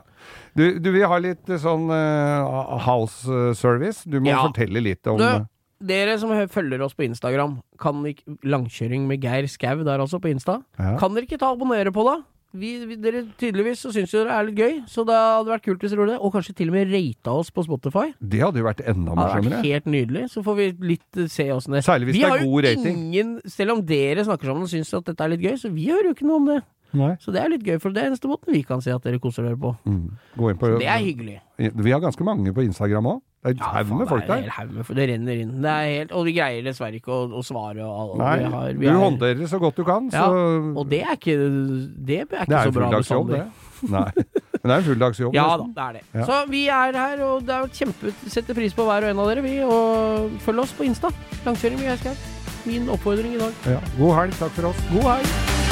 Du, du vil ha litt eh, sånn uh, house eh, service? Du må Ja. fortelle litt om Du, dere som følger oss på Instagram, kan ikke Langkjøring med Geir Skau der altså, på Insta. ja. Kan dere ikke ta abonnere på det? Vi, vi, dere Tydeligvis så syns dere det er litt gøy, så det hadde vært kult hvis dere gjorde det. Og kanskje til og med rata oss på Spotify. Det hadde jo vært enda Det morsommere. helt nydelig. Så får vi litt eh, se åssen det Særlig hvis Vi det er god rating. ingen Selv om dere snakker sammen og syns at dette er litt gøy, så vi hører jo ikke noe om det. Nei. Så det er litt gøy, for det er eneste måten vi kan se at dere koser dere på. Mm. På Det er hyggelig. Vi har ganske mange på Instagram òg. Det er en haug med folk er der. med- Det renner inn. Det er helt, og vi greier dessverre ikke å, å svare. Og, og Nei, vi har, vi du er- håndterer det så godt du kan, Ja, så Og det er ikke, det er ikke Det er så bra bestandig. Nei. Men det er en fulldagsjobb. Ja da, det er det. Ja. Så vi er her, og det er kjempe setter pris på hver og en av dere, vi. Og følg oss på Insta. Langkjøring med. Min oppfordring i dag. Ja. God helg. Takk for oss. God helg.